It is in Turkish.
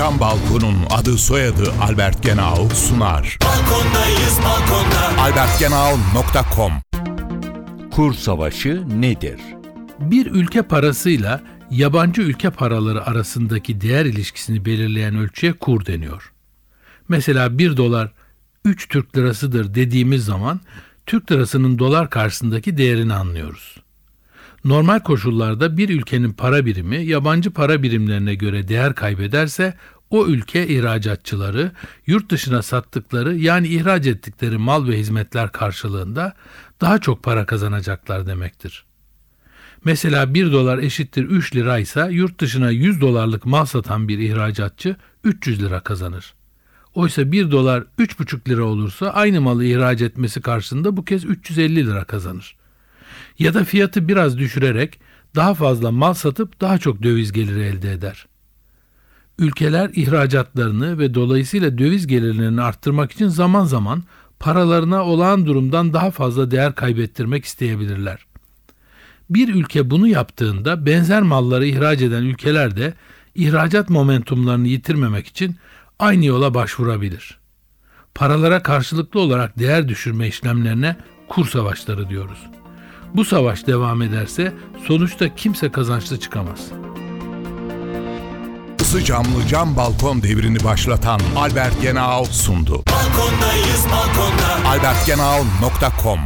Cam Balkon'un adı soyadı Albert Genau sunar. Balkondayız balkonda. albertgenau.com Kur savaşı nedir? Bir ülke parasıyla yabancı ülke paraları arasındaki değer ilişkisini belirleyen ölçüye kur deniyor. Mesela 1 dolar 3 Türk lirasıdır dediğimiz zaman Türk lirasının dolar karşısındaki değerini anlıyoruz. Normal koşullarda bir ülkenin para birimi yabancı para birimlerine göre değer kaybederse o ülke ihracatçıları yurt dışına sattıkları yani ihraç ettikleri mal ve hizmetler karşılığında daha çok para kazanacaklar demektir. Mesela 1 dolar eşittir 3 liraysa yurt dışına 100 dolarlık mal satan bir ihracatçı 300 lira kazanır. Oysa 1 dolar 3,5 lira olursa aynı malı ihraç etmesi karşısında bu kez 350 lira kazanır. Ya da fiyatı biraz düşürerek daha fazla mal satıp daha çok döviz geliri elde eder. Ülkeler ihracatlarını ve dolayısıyla döviz gelirlerini arttırmak için zaman zaman paralarına olağan durumdan daha fazla değer kaybettirmek isteyebilirler. Bir ülke bunu yaptığında benzer malları ihraç eden ülkeler de ihracat momentumlarını yitirmemek için aynı yola başvurabilir. Paralara karşılıklı olarak değer düşürme işlemlerine kur savaşları diyoruz. Bu savaş devam ederse sonuçta kimse kazançlı çıkamaz. Isı camlı cam balkon devrini başlatan Albert Genau sundu. Balkondayız balkonda. albertgenau.com